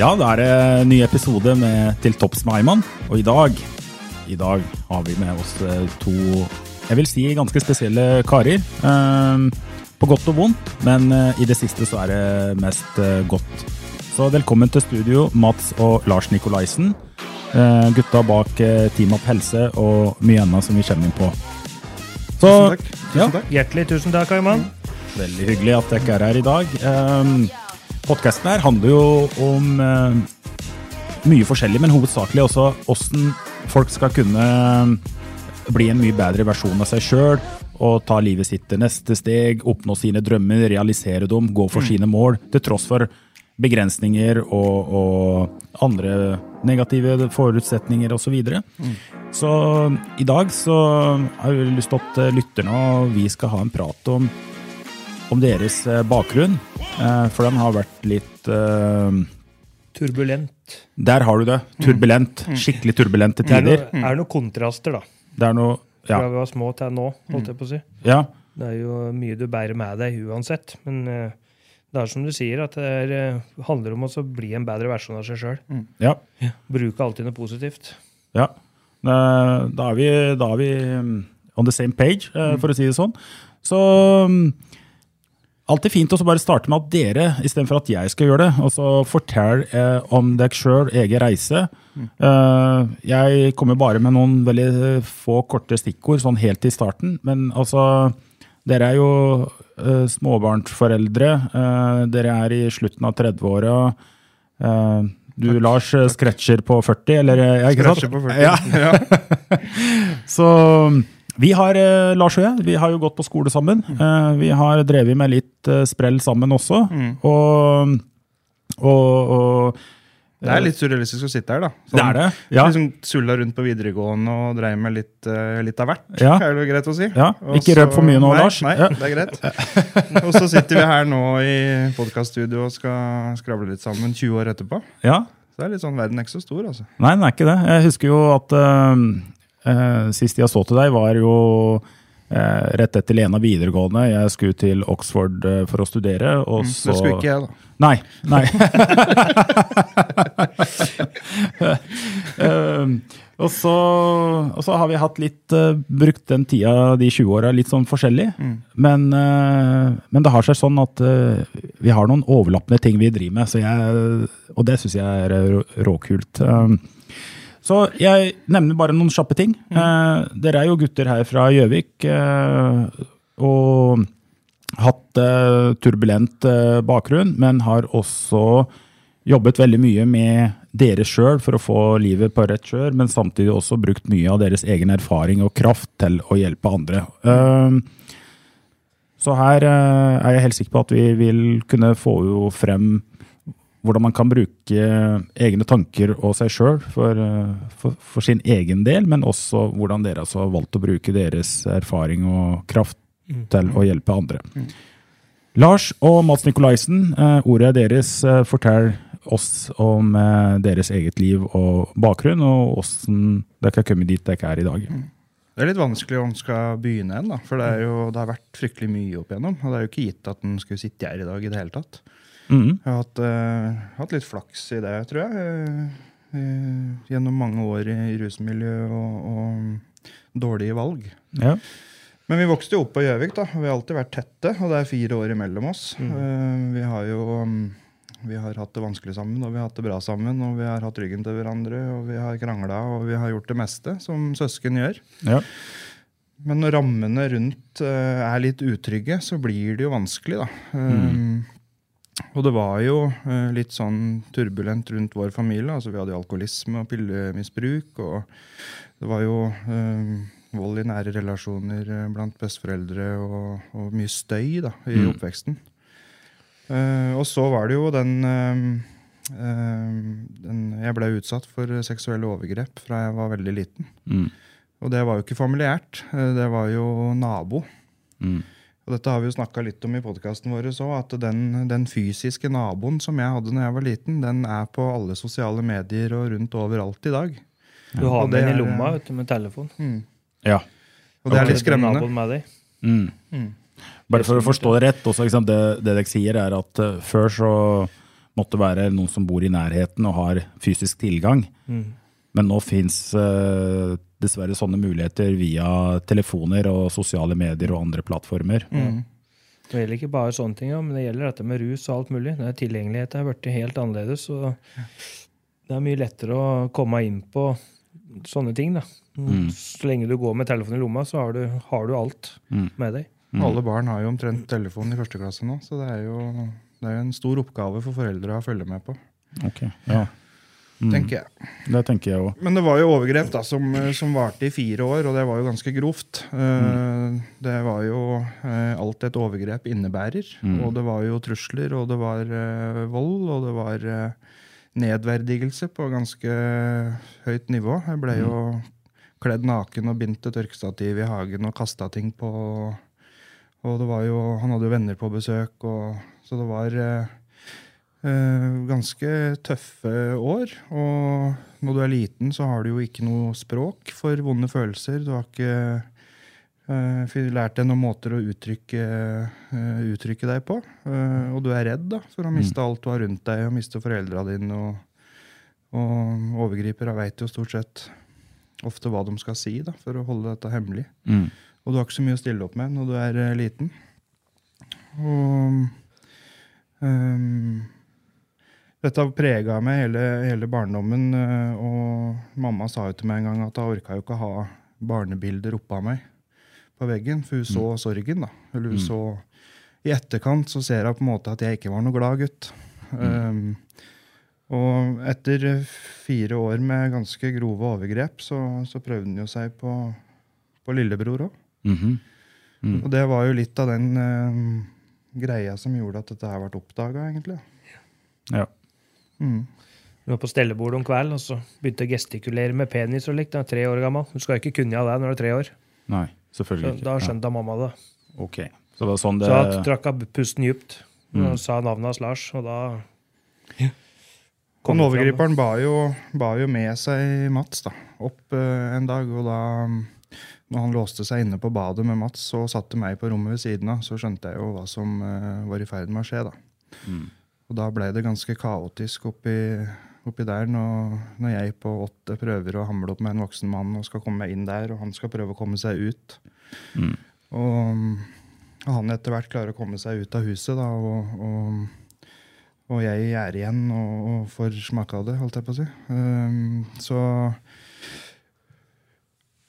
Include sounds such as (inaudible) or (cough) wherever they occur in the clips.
Ja, da er det en ny episode med Til topps med Eimann Og i dag, i dag har vi med oss eh, to, jeg vil si ganske spesielle karer. Ehm, på godt og vondt, men eh, i det siste så er det mest eh, godt. Så velkommen til studio, Mats og Lars Nikolaisen. Eh, gutta bak Team Up Helse og mye annet som vi kommer inn på. Så, Tusen takk. Tusen ja, takk. Hjertelig tusen takk, Ayman. Veldig hyggelig at dere er her i dag. Podkasten her handler jo om eh, mye forskjellig, men hovedsakelig også åssen folk skal kunne bli en mye bedre versjon av seg sjøl og ta livet sitt til neste steg, oppnå sine drømmer, realisere dem, gå for sine mål, til tross for begrensninger og, og andre negative forutsetninger osv. Så, videre. så i dag så har vi lyst til at lytterne og vi skal ha en prat om om deres eh, bakgrunn, eh, for den har vært litt uh, Turbulent. Der har du det. Turbulent. Skikkelig turbulente Det er tider. noe, er noe kontraster, da. Det er noe Fra vi var små til nå, holdt jeg på å si. ja. Det er jo mye du bærer med deg uansett. Men det er som du sier, at det er, handler om å bli en bedre versjon av seg sjøl. ja. Bruke alltid noe positivt. Ja. Da er vi, da er vi mm, on the same page, for å si det sånn. Så mm, alltid fint å bare starte med at dere, istedenfor at jeg skal gjøre det, og så fortell eh, om dere sjøl, egen reise. Eh, jeg kommer bare med noen veldig få korte stikkord, sånn helt i starten. Men altså, dere er jo eh, småbarnsforeldre. Eh, dere er i slutten av 30-åra. Eh, du, Lars, eh, scratcher på 40, eller? eh, Ja, ikke sant? Scratcher på 40. Ja. (laughs) Så vi har, eh, Lars og jeg, vi har jo gått på skole sammen. Eh, Vi har drevet med litt eh, sprell sammen også. Og, og, og Det er litt surrealistisk å sitte her, da. Det er det, ja. Liksom Sulla rundt på videregående og dreiv med litt, litt av hvert, Ja. er det greit å si. Ja, ikke røp for mye nå, nei, Lars. Nei, Ja. det er greit. og så sitter vi her nå i podkaststudio og skal skravle litt sammen 20 år etterpå. ja. Så det er litt sånn, verden er ikke så stor, altså. Nei, den er ikke det. Jeg husker jo at sist jeg så til deg, var jo eh, rett etter Lena videregående. Jeg skulle til Oxford eh, for å studere. Og Det så skulle ikke jeg, da. Nei. nei. Um, (laughs) og, så, og så har vi hatt litt eh, brukt den tida, de 20 åra, litt sånn forskjellig. Men, eh, men det har seg sånn at eh, vi har noen overlappende ting vi driver med, så jeg, og det syns jeg er råkult. Um, så jeg nevner bare noen kjappe ting. Eh, dere er jo gutter her fra Gjøvik. Eh, og hatt eh, turbulent eh, bakgrunn, men har også jobbet veldig mye med dere sjøl for å få livet på rett kjør, men samtidig også brukt mye av deres egen erfaring og kraft til å hjelpe andre. Eh, så her eh, er jeg helt sikker på at vi vil kunne få jo frem hvordan man kan bruke egne tanker og seg sjøl for, eh, for, for sin egen del, men også hvordan dere altså har valgt å bruke deres erfaring og kraft til å hjelpe andre. Lars og Mats Nikolaisen, eh, ordet deres eh, fortell oss om deres eget liv og bakgrunn, og åssen dere har kommet dit dere er i dag. Det er litt vanskelig om man skal begynne igjen, da. For det, er jo, det har vært fryktelig mye opp igjennom. Og det er jo ikke gitt at en skulle sitte her i dag i det hele tatt. Mhm. Jeg har hatt, uh, hatt litt flaks i det, tror jeg. eh, gjennom mange år i rusmiljø og, og dårlige valg. Ja. Men vi vokste jo opp på Gjøvik, da. Vi har alltid vært tette, og det er fire år imellom oss. Eh, vi har jo um, vi har hatt det vanskelig sammen, og vi har hatt det bra sammen. Og vi har hatt ryggen til hverandre, og vi har krangla, og vi har gjort det meste som søsken gjør. Ja. Men når rammene rundt uh, er litt utrygge, så blir det jo vanskelig, da. Um, og det var jo eh, litt sånn turbulent rundt vår familie. altså Vi hadde alkoholisme og pillemisbruk. Og det var jo eh, vold i nære relasjoner eh, blant besteforeldre og, og mye støy da, i oppveksten. Eh, og så var det jo den, eh, den Jeg ble utsatt for seksuelle overgrep fra jeg var veldig liten. Mm. Og det var jo ikke familiært. Det var jo nabo. Mm. Og dette har vi jo snakka litt om i podkasten vår òg, at den, den fysiske naboen som jeg hadde når jeg var liten, den er på alle sosiale medier og rundt overalt i dag. Du har den i lomma vet du, med telefon. Ja. Og det er litt skremmende. Mm. Mm. Bare for å forstå det rett, også, det, det dere sier er at uh, før så måtte det være noen som bor i nærheten og har fysisk tilgang. Mm. Men nå fins dessverre sånne muligheter via telefoner og sosiale medier og andre plattformer. Mm. Det gjelder ikke bare sånne ting, men det gjelder dette med rus og alt mulig. Det er Tilgjengelighet er blitt helt annerledes. og Det er mye lettere å komme inn på sånne ting. da. Så lenge du går med telefonen i lomma, så har du, har du alt Mm. med deg. Alle barn har jo omtrent telefon i første klasse nå, så det er jo det er jo en stor oppgave for foreldre å følge med på, Ok, ja. Mm. tenker jeg. Det tenker jeg også. Men det var jo overgrep da, som, som varte i fire år, og det var jo ganske grovt. Eh, Det var jo eh, alt et overgrep innebærer. Mm. Og det var jo trusler, og det var eh, vold, og det var eh, nedverdigelse på ganske høyt nivå. Jeg ble jo kledd naken og bindt et tørkestativ i hagen og kasta ting på. Og det var jo, han hadde jo venner på besøk, og, så det var eh, Eh, ganske tøffe år. Og når du er liten, så har du jo ikke noe språk for vonde følelser. Du har ikke eh, lært deg noen måter å uttrykke, eh, uttrykke deg på. Eh, og du er redd da, for å miste alt du har rundt deg, og miste foreldra dine. Og, og overgripere veit jo stort sett ofte hva de skal si da, for å holde dette hemmelig. Mm. Og du har ikke så mye å stille opp med når du er eh, liten. Og ehm, dette har prega meg hele, hele barndommen. eh, Og mamma sa jo til meg en gang at hun orka jo ikke ha barnebilder oppå meg på veggen, for hun så sorgen. da. Eller hun så I etterkant så ser hun på en måte at jeg ikke var noe glad gutt. Ehm, og etter fire år med ganske grove overgrep, så, så prøvde han jo seg på, på lillebror òg. Mhm. Mm. Og det var jo litt av den eh, greia som gjorde at dette her ble oppdaga, egentlig. Ja. Mm. Hun var på stellebordet om kvelden og så begynte å gestikulere med penis og likt. da, Tre år gammel. Du skal ikke kunne av det når du er tre år. Nei, Så selvfølgelig ikke. da skjønte mamma det. Ok, Så det var sånn det Så jeg trakk av pusten dypt Mm. og sa navnet hans Lars, og da Og kom det overgriperen ba jo, ba jo med seg Mats da, opp uh, en dag. Og da mm, når han låste seg inne på badet med Mats og satte meg på rommet ved siden av, så skjønte jeg jo hva som uh, var i ferd med å skje. da. Mm. Og da ble det ganske kaotisk oppi, oppi der når, når jeg på åtte prøver å hamle opp med en voksen mann og skal komme meg inn der, og han skal prøve å komme seg ut. Mm. Og, og han etter hvert klarer å komme seg ut av huset, da, og, og, og jeg er igjen og, og får smake av det, holdt jeg på å si. Um, så,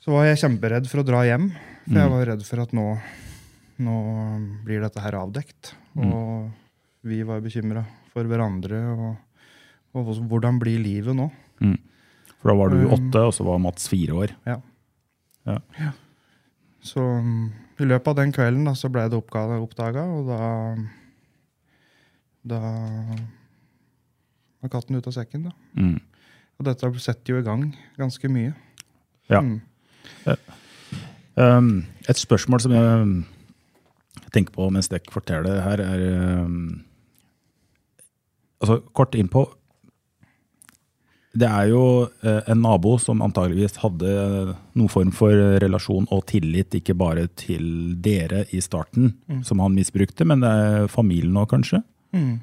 så var jeg kjemperedd for å dra hjem, for jeg Mm. var redd for at nå, nå blir dette her avdekt. Og vi var bekymra for hverandre, og, og hvordan- blir livet nå? Mm. For da var du Um, åtte, og så var Mats fire år. Ja. Så um, i løpet av den kvelden da, så ble det oppdaga, og da Da var katten ute av sekken. da. Mm. Og dette setter jo i gang ganske mye. Ja. Mm. Um, et spørsmål som jeg tenker på mens dere forteller det her, er um, altså Kort innpå. Det er jo eh, en nabo som antageligvis hadde noen form for relasjon og tillit, ikke bare til dere i starten, Mm. som han misbrukte, men det er familien òg, kanskje? Mm.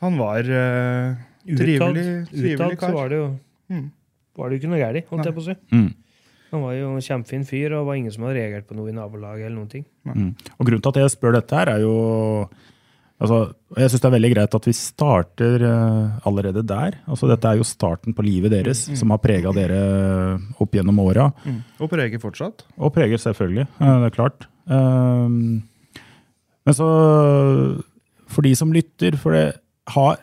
Han var eh, Utad, trivelig, trivelig utad så kar. var det jo Mm. var det ikke noe galt, holdt jeg på å si. Mm. Han var jo en kjempefin fyr, og var ingen som hadde reagert på noe i nabolaget. eller noen ting. Mm. Og Grunnen til at jeg spør dette, her er jo altså, Jeg syns det er veldig greit at vi starter eh, allerede der. Altså, dette er jo starten på livet deres, som har prega dere opp gjennom åra. Mm. Og preger fortsatt. Og preger selvfølgelig, eh, det er klart. Men så, for de som lytter, for det har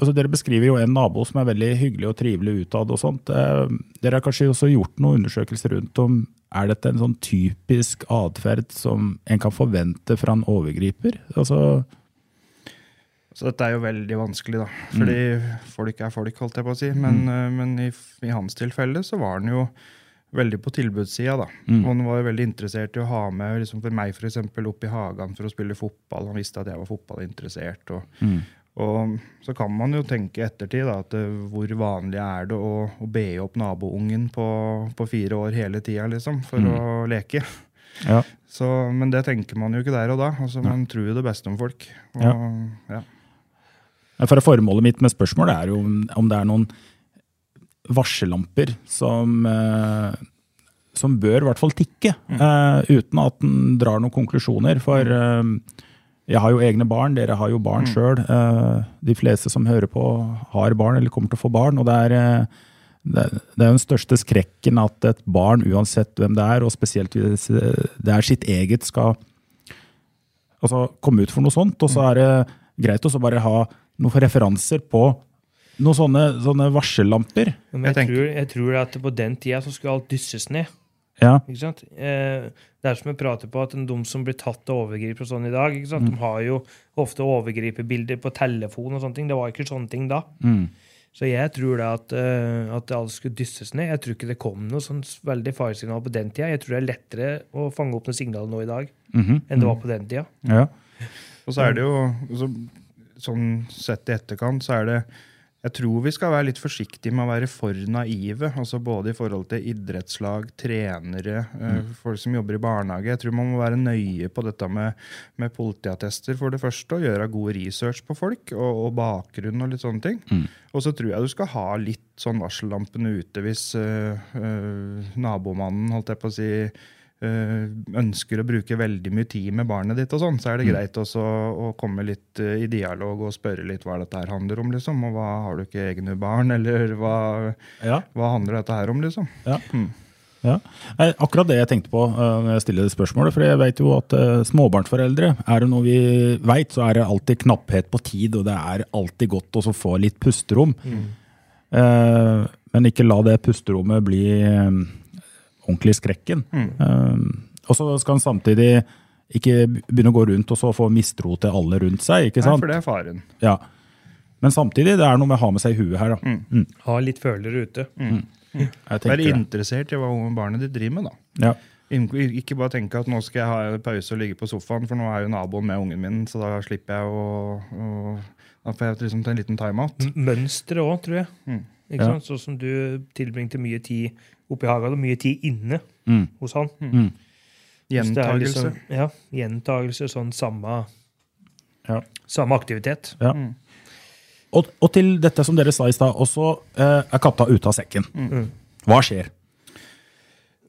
altså Dere beskriver jo en nabo som er veldig hyggelig og trivelig utad. og sånt. Eh, Dere har kanskje også gjort noen undersøkelser rundt om er dette en sånn typisk atferd som en kan forvente fra en overgriper? Altså, Så dette er jo veldig vanskelig, da. Fordi folk er folk, holdt jeg på å si. Men, mm. men i, i hans tilfelle så var han jo veldig på tilbudssida, da. Og han var jo veldig interessert i å ha med liksom for meg for eksempel, opp i hagen for å spille fotball. Han visste at jeg var fotballinteressert. Og, og så kan man jo tenke i ettertid da, at eh, hvor vanlig er det å, å be opp naboungen på, på fire år hele tida, liksom, for å leke. Ja. Så, men det tenker man jo ikke der og da. Altså, man tror jo det beste om folk. Og, Ja. For Formålet mitt med spørsmålet er jo om, det er noen varsellamper som, eh, som bør i hvert fall tikke, eh, uten at en drar noen konklusjoner. For eh, jeg har jo egne barn, dere har jo barn sjøl. Eh, de fleste som hører på, har barn eller kommer til å få barn. og det er, det, det er jo den største skrekken at et barn, uansett hvem det er, og spesielt hvis det er sitt eget, skal altså, komme ut for noe sånt. Og så er det greit å bare ha noen referanser på noen sånne, sånne varsellamper. Jeg jeg, tror, jeg tror at på den tida så skulle alt dysses ned. Ja. Ikke sant? Eh, det er som vi prater på at de som blir tatt av overgripere og sånn i dag, ikke sant? de har jo ofte overgriperbilder på telefon og sånne ting. Det var ikke sånne ting da. Så jeg tror det at, uh, at alt skulle dysses ned. Jeg tror ikke det kom noe sånn veldig faresignal på den tida. Jeg tror det er lettere å fange opp noen signaler nå i dag enn det var på den tida. Ja. Og så er det jo så, sånn sett i etterkant, så er det Jeg tror vi skal være litt forsiktige med å være for naive. altså Både i forhold til idrettslag, trenere, mm. folk som jobber i barnehage. Jeg tror man må være nøye på dette med, med politiattester, for det første. Og gjøre god research på folk og, og bakgrunn og litt sånne ting. Og så tror jeg du skal ha litt sånn varsellampene ute hvis øh, øh, nabomannen, holdt jeg på å si, eh, ønsker å bruke veldig mye tid med barnet ditt, og sånn, så er det greit også å komme litt eh, i dialog og spørre litt hva dette her handler om. liksom, og hva Har du ikke egne barn, (laughs) eller hva, Ja. hva handler dette her om? liksom? Ja. Ja. Akkurat det jeg tenkte på uh, når jeg stiller det spørsmålet. For jeg vet jo at småbarnsforeldre, er det noe vi vet, så er det alltid knapphet på tid, og det er alltid godt å få litt pusterom. Mm. men ikke la det pusterommet bli ordentlig skrekken. Um, og så skal en samtidig ikke begynne å gå rundt og så få mistro til alle rundt seg. ikke Nei, for det er faren. Ja. Men samtidig, det er noe med å ha med seg i huet her. da. Mm. Ha litt følere ute. Mm. tenker Være interessert i hva barnet ditt driver med. da. Ja. Ikke bare tenke at nå skal jeg ha en pause og ligge på sofaen, for nå er jo naboen med ungen min, så da slipper jeg å, å Da får jeg liksom ta en liten timeout. Mønsteret òg, tror jeg. Ikke Ja. sant? Sånn som du tilbringte mye tid oppe i hagen og mye tid inne Mm. hos han. Mm. Det er Gjentagelse. liksom- ja, gjentagelse, sånn samme, Ja. samme aktivitet. Ja. Og, og til dette som dere sa i stad, også eh, er katta ute av sekken. Hva skjer?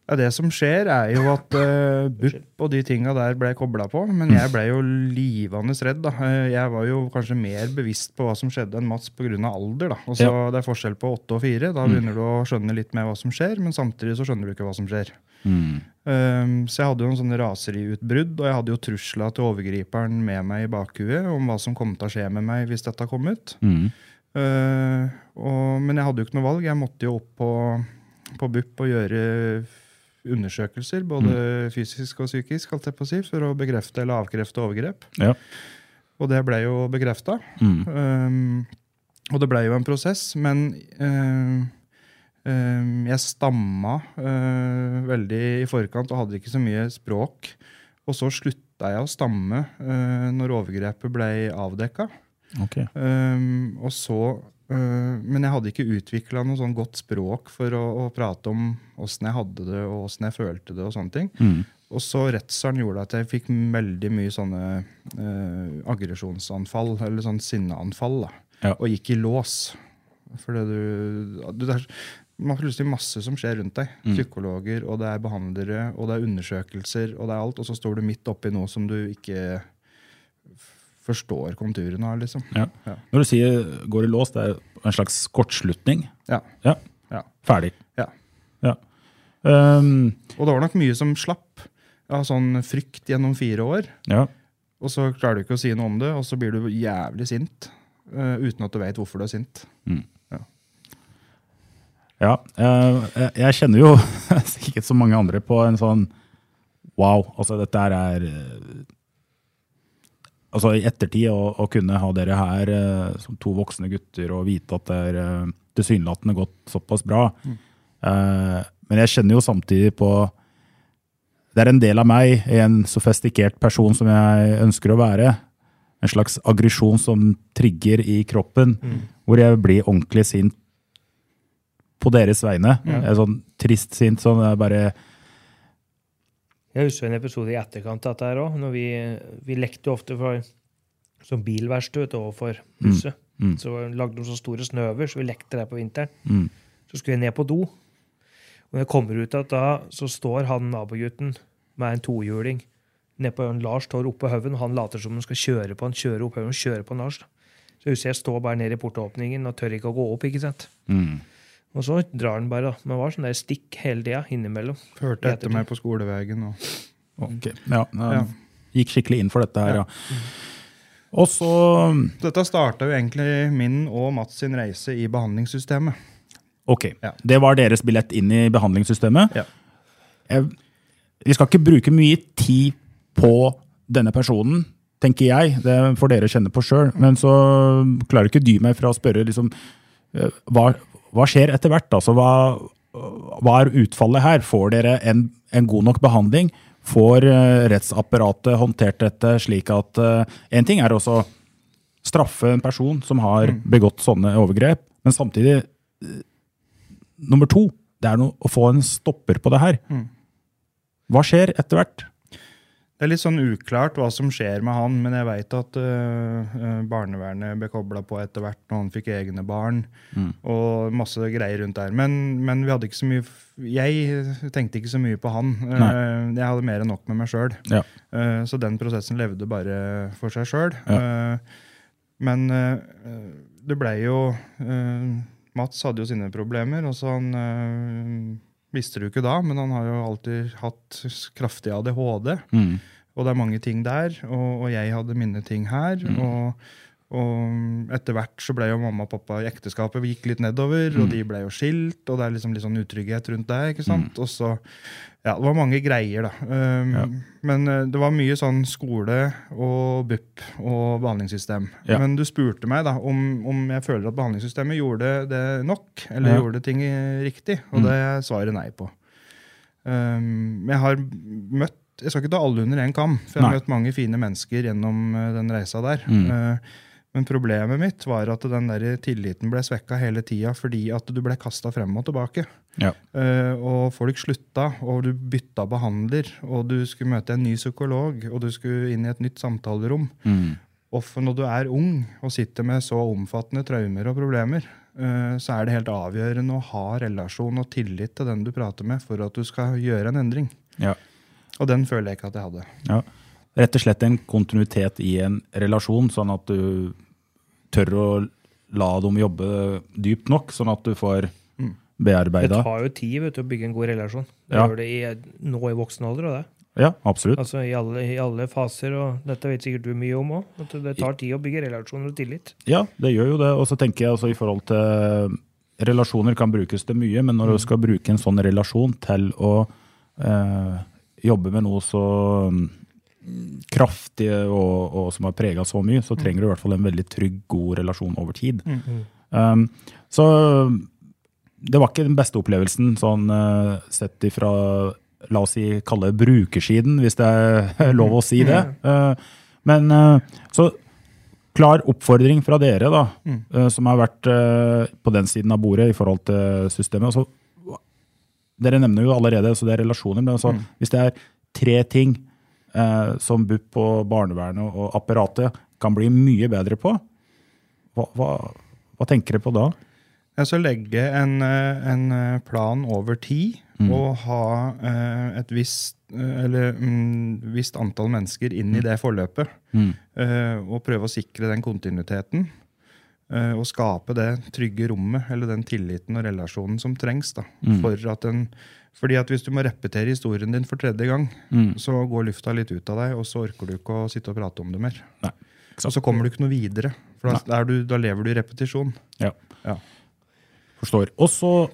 Ja, det som skjer, er jo at (laughs) uh, BUP og de tinga der ble kobla på. Men jeg ble jo livende redd. da. Eh, Jeg var jo kanskje mer bevisst på hva som skjedde enn Mats pga. alder. da. Altså, Ja. Det er forskjell på åtte og fire. Da begynner du å skjønne litt mer hva som skjer, men samtidig så skjønner du ikke hva som skjer. Um, så jeg hadde jo en sånn raseriutbrudd, og jeg hadde jo trusla til overgriperen med meg i bakhuet om hva som kom til å skje med meg hvis dette kom ut. Uh, og, men jeg hadde jo ikke noe valg. Jeg måtte jo opp på, på BUP og gjøre undersøkelser, både fysisk og psykisk, si, for å bekrefte eller avkrefte overgrep. Ja. Og det ble jo bekrefta. Um, og det ble jo en prosess, men um, um, jeg stamma uh, veldig i forkant og hadde ikke så mye språk. Og så slutta jeg å stamme uh, når overgrepet ble avdekka. Okay. Um, og så, men jeg hadde ikke utvikla noe sånn godt språk for å, å prate om åssen jeg hadde det og åssen jeg følte det. Og sånne ting. Og så redselen gjorde at jeg fikk veldig mye sånne uh, aggresjonsanfall, eller sånn sinneanfall. da, Ja. Og gikk i lås. Fordi du, du det er, man har plutselig masse som skjer rundt deg. Psykologer, og det er behandlere, og det er undersøkelser, og det er alt. Og så står du midt oppi noe som du ikke forstår konturene av, liksom. Ja. Ja. Når du sier 'går i lås', det er en slags kortslutning? Ja. Ja. Ja. Ferdig. ja. Ja. Um, Og det var nok mye som slapp av sånn frykt gjennom fire år. ja. Og så klarer du ikke å si noe om det, og så blir du jævlig sint. uh, uten at du vet hvorfor du er sint. Ja, eh, jeg- jeg kjenner jo (laughs) sikkert så mange andre på en sånn wow, altså dette er eh, altså i ettertid å, å kunne ha dere her eh, som to voksne gutter og vite at det er eh, tilsynelatende gått såpass bra. Eh, men jeg kjenner jo samtidig på Det er en del av meg, en sofistikert person som jeg ønsker å være. En slags aggresjon som trigger i kroppen, hvor jeg blir ordentlig sint på deres vegne. Jeg er sånn trist sint. sånn jeg bare Jeg husker en episode i etterkant av dette her òg. Vi, vi lekte ofte for, som bilverksted overfor huset. mm. Så lagde de så store snøver, så vi lekte der på vinteren. Mm. Så skulle jeg ned på do. Og når jeg kommer ut at da, så står han nabogutten med en tohjuling ned på Lars står oppå på haugen, og han later som han skal kjøre på han kjører opp haugen og kjører på Lars. da. Så jeg husker jeg står bare nede i portåpningen og tør ikke å gå opp. ikke sant? mm. Og så drar han bare. da. Men det var sånn der stikk hele tida innimellom. Hørte etter meg på skoleveien. Og, Ok. Ja. Gikk skikkelig inn for dette her, ja. Og så dette starta jo egentlig min og Mats sin reise i behandlingssystemet. Ok. Ja. Det var deres billett inn i behandlingssystemet. Ja. Jeg, vi skal ikke bruke mye tid på denne personen, tenker jeg. Det får dere kjenne på sjøl. Men så klarer ikke dy meg fra å spørre liksom, eh, hva, hva skjer etter hvert? Altså, hva, hva er utfallet her? Får dere en, en god nok behandling? Får eh, rettsapparatet håndtert dette slik at eh, En ting er også å straffe en person som har begått sånne overgrep, men samtidig Nummer to, det er noe, å få en stopper på det her. Hva skjer etter hvert? Det er litt sånn uklart hva som skjer med han, men jeg veit at øh, barnevernet ble kobla på etter hvert når han fikk egne barn. Og masse greier rundt der. Men, men vi hadde ikke så mye Jeg tenkte ikke så mye på han. Eh, jeg hadde mer enn nok med meg sjøl. Ja. så den prosessen levde bare for seg sjøl. Ja. men det blei jo Mats hadde jo sine problemer, og så han visste du ikke da, men han har jo alltid hatt kraftig ADHD. Mm. Og det er mange ting der, og, og jeg hadde mine ting her. Og, og etter hvert så ble jo mamma og pappa i ekteskapet vi gikk litt nedover, og de ble jo skilt, og det er liksom litt sånn utrygghet rundt det. ikke sant? Og så, ja, Det var mange greier, da. Um, Ja. Men uh, det var mye sånn skole og BUP og behandlingssystem. Ja. Men du spurte meg da om, om jeg føler at behandlingssystemet gjorde det nok, eller Ja. gjorde ting eh, riktig, og Mm. det er svaret nei på. Um, jeg har møtt Jeg skal ikke ta alle under én kam, for jeg har Nei. møtt mange fine mennesker gjennom eh, den reisa der. Mm. Men problemet mitt var at den der tilliten ble svekka hele tida fordi at du ble kasta frem og tilbake. Ja. Uh, og folk slutta, og du bytta behandler, og du skulle møte en ny psykolog, og du skulle inn i et nytt samtalerom. Mm. Og når du er ung og sitter med så omfattende traumer og problemer, uh, så er det helt avgjørende å ha relasjon og tillit til den du prater med, for at du skal gjøre en endring. Ja. Og den føler jeg ikke at jeg hadde. ja. Rett og slett en kontinuitet i en relasjon, sånn at du tør å la dem jobbe dypt nok, sånn at du får bearbeida. Det tar jo tid vet du, å bygge en god relasjon. Det Ja. gjør det i, nå i voksen alder. Og det. Ja, absolutt. Altså i alle, I alle faser, og dette vet sikkert du mye om òg. Det tar tid å bygge relasjoner og tillit. Ja, det gjør jo det. Og så tenker jeg altså i forhold til Relasjoner kan brukes til mye, men når du skal bruke en sånn relasjon til å eh, jobbe med noe så mm, kraftig og, og som har prega så mye, så trenger du i hvert fall en veldig trygg, god relasjon over tid. Um, så det var ikke den beste opplevelsen sånn uh, sett ifra La oss si, kalle brukersiden, hvis det er (laughs) lov å si det. Uh, men uh, så klar oppfordring fra dere, da, eh, som har vært på den siden av bordet i forhold til systemet. Altså, dere nevner jo allerede så det er relasjoner, men altså, hvis det er tre ting som BUP og barnevernet og apparatet kan bli mye bedre på, hva, hva, hva tenker dere på da? Skal legge en, eh, en eh, plan over tid Mm. og ha eh, et visst, eh, eller, mm, visst antall mennesker inn i det forløpet. Mm. eh, og prøve å sikre den kontinuiteten. eh, og skape det trygge rommet, eller den tilliten og relasjonen som trengs. da, Mm. for at den, fordi at Hvis du må repetere historien din for tredje gang, Mm. så går lufta litt ut av deg, og så orker du ikke å sitte og prate om det mer. Nei. Og så kommer du ikke noe videre. For da, du, da lever du i repetisjon. Ja. Ja. Forstår. Og så,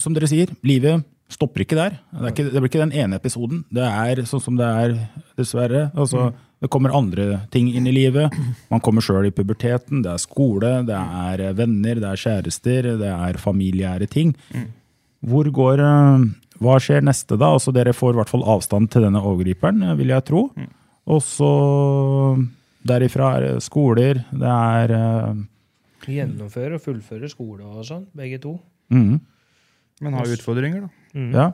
som dere sier, livet stopper ikke der. Det, ikke, det blir ikke den ene episoden. Det er sånn som det er, dessverre. Altså, det kommer andre ting inn i livet. Man kommer sjøl i puberteten. Det er skole, det er venner, det er kjærester, det er familiære ting. Hvor går eh, Hva skjer neste, da? Altså, dere får i hvert fall avstand til denne overgriperen, vil jeg tro. Og så derifra er det skoler, det er uh, Gjennomføre og fullføre skole og sånn, begge to. Mm. Men har utfordringer, da. Mm. Ja.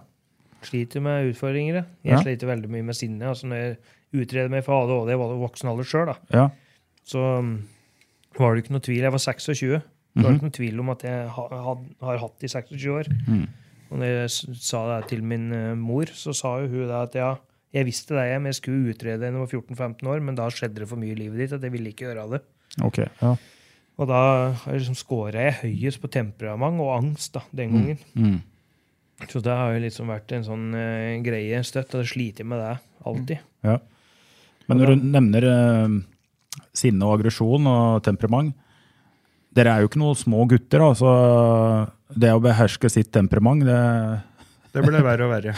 Sliter med utfordringer. Jeg Ja. sliter veldig mye med sinne. Altså, når jeg utreder meg for ADHD, i voksen alder sjøl, ja. så um, var det ikke noe tvil. Jeg var 26. Det var ikke noen tvil om at jeg har hatt det i 26 år. Mm. Og når jeg sa det til min eh, mor, så sa jo hun det at ja, jeg visste det, jeg, men jeg skulle utrede jeg var 14-15 år, men da skjedde det for mye i livet ditt at jeg ville ikke gjøre det. Okay, Ja. Og da jeg liksom scora jeg høyest på temperament og angst da, den gangen. Mm. Så det har jo liksom vært en sånn uh, greie støtt, og det sliter med det alltid. Ja. Men når du nevner uh, sinne og aggresjon og temperament Dere er jo ikke noen små gutter. altså Det å beherske sitt temperament, det Det ble verre og verre.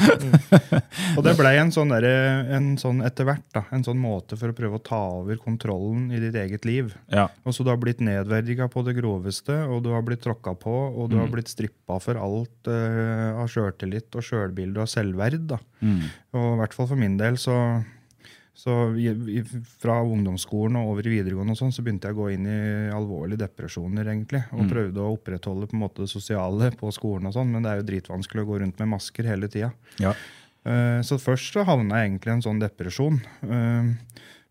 Og det blei en sånn, derre- en sånn etter hvert da, en sånn måte for å prøve å ta over kontrollen i ditt eget liv. Ja. Og så du har blitt nedverdiga på det groveste, og du har blitt tråkka på, og du har blitt strippa for alt uh, av sjøltillit og sjølbilde og selvverd. da. Mm. Og i hvert fall for min del så, så fra ungdomsskolen og over i videregående og sånn, så begynte jeg å gå inn i alvorlige depresjoner, egentlig. Og prøvde å opprettholde på en måte det sosiale på skolen og sånn, men det er jo dritvanskelig å gå rundt med masker hele tida. Ja. Uh, Så først så havna jeg egentlig i en sånn depresjon. Eh,